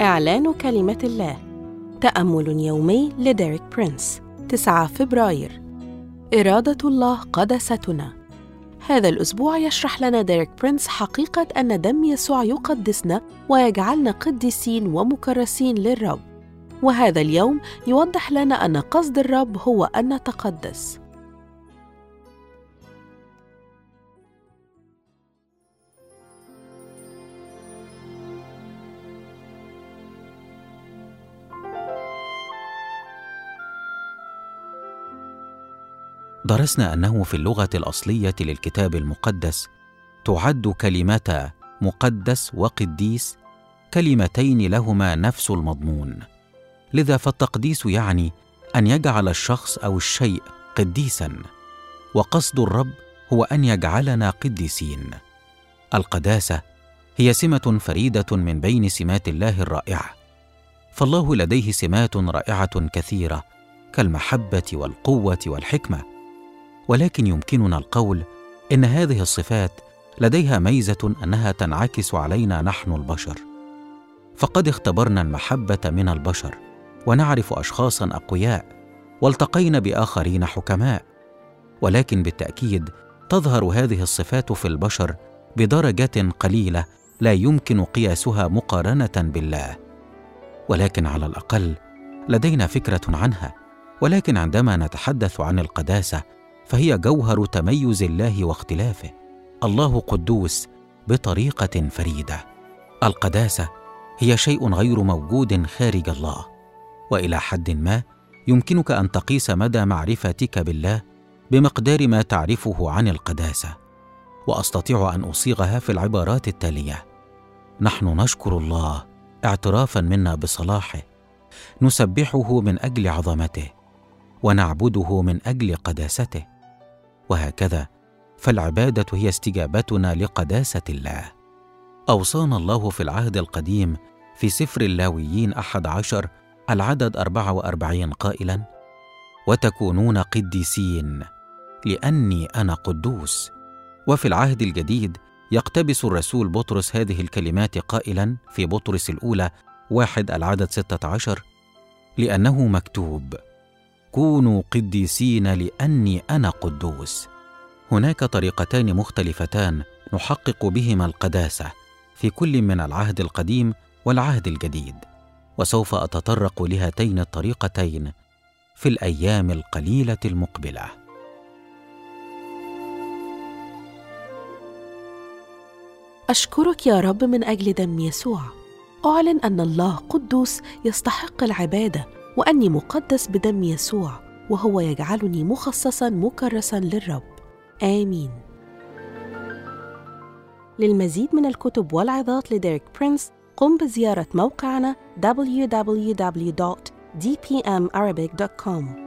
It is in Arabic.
إعلان كلمة الله. تأمل يومي لديريك برينس 9 فبراير. إرادة الله قدستنا. هذا الأسبوع يشرح لنا ديريك برينس حقيقة أن دم يسوع يقدسنا ويجعلنا قديسين ومكرسين للرب. وهذا اليوم يوضح لنا أن قصد الرب هو أن نتقدس. درسنا أنه في اللغة الأصلية للكتاب المقدس تعد كلمتا مقدس وقديس كلمتين لهما نفس المضمون. لذا فالتقديس يعني أن يجعل الشخص أو الشيء قديسا وقصد الرب هو أن يجعلنا قديسين. القداسة هي سمة فريدة من بين سمات الله الرائعة فالله لديه سمات رائعة كثيرة كالمحبة والقوة والحكمة. ولكن يمكننا القول إن هذه الصفات لديها ميزة أنها تنعكس علينا نحن البشر. فقد اختبرنا المحبة من البشر ونعرف اشخاصا أقوياء والتقينا بآخرين حكماء. ولكن بالتأكيد تظهر هذه الصفات في البشر بدرجة قليلة لا يمكن قياسها مقارنة بالله. ولكن على الأقل لدينا فكرة عنها ولكن عندما نتحدث عن القداسة فهي جوهر تميز الله واختلافه. الله قدوس بطريقة فريدة. القداسة هي شيء غير موجود خارج الله. وإلى حد ما يمكنك أن تقيس مدى معرفتك بالله بمقدار ما تعرفه عن القداسة. وأستطيع أن أصيغها في العبارات التالية. نحن نشكر الله اعترافا منا بصلاحه. نسبحه من أجل عظمته. ونعبده من أجل قداسته. وهكذا. فالعبادة هي استجابتنا لقداسة الله. أوصانا الله في العهد القديم في سفر اللاويين أحد عشر العدد أربعة وأربعين قائلا وتكونون قديسين لأني أنا قدوس. وفي العهد الجديد يقتبس الرسول بطرس هذه الكلمات قائلا في بطرس الأولى واحد العدد ستة عشر لأنه مكتوب. كونوا قديسين لأني أنا قدوس. هناك طريقتان مختلفتان نحقق بهما القداسة في كل من العهد القديم والعهد الجديد وسوف أتطرق لهاتين الطريقتين في الأيام القليلة المقبلة. أشكرك يا رب من أجل دم يسوع. أعلن أن الله قدوس يستحق العبادة وأني مقدس بدم يسوع وهو يجعلني مخصصا مكرسا للرب. آمين. للمزيد من الكتب والعظات لديريك برينس قم بزيارة موقعنا www.dpmarabic.com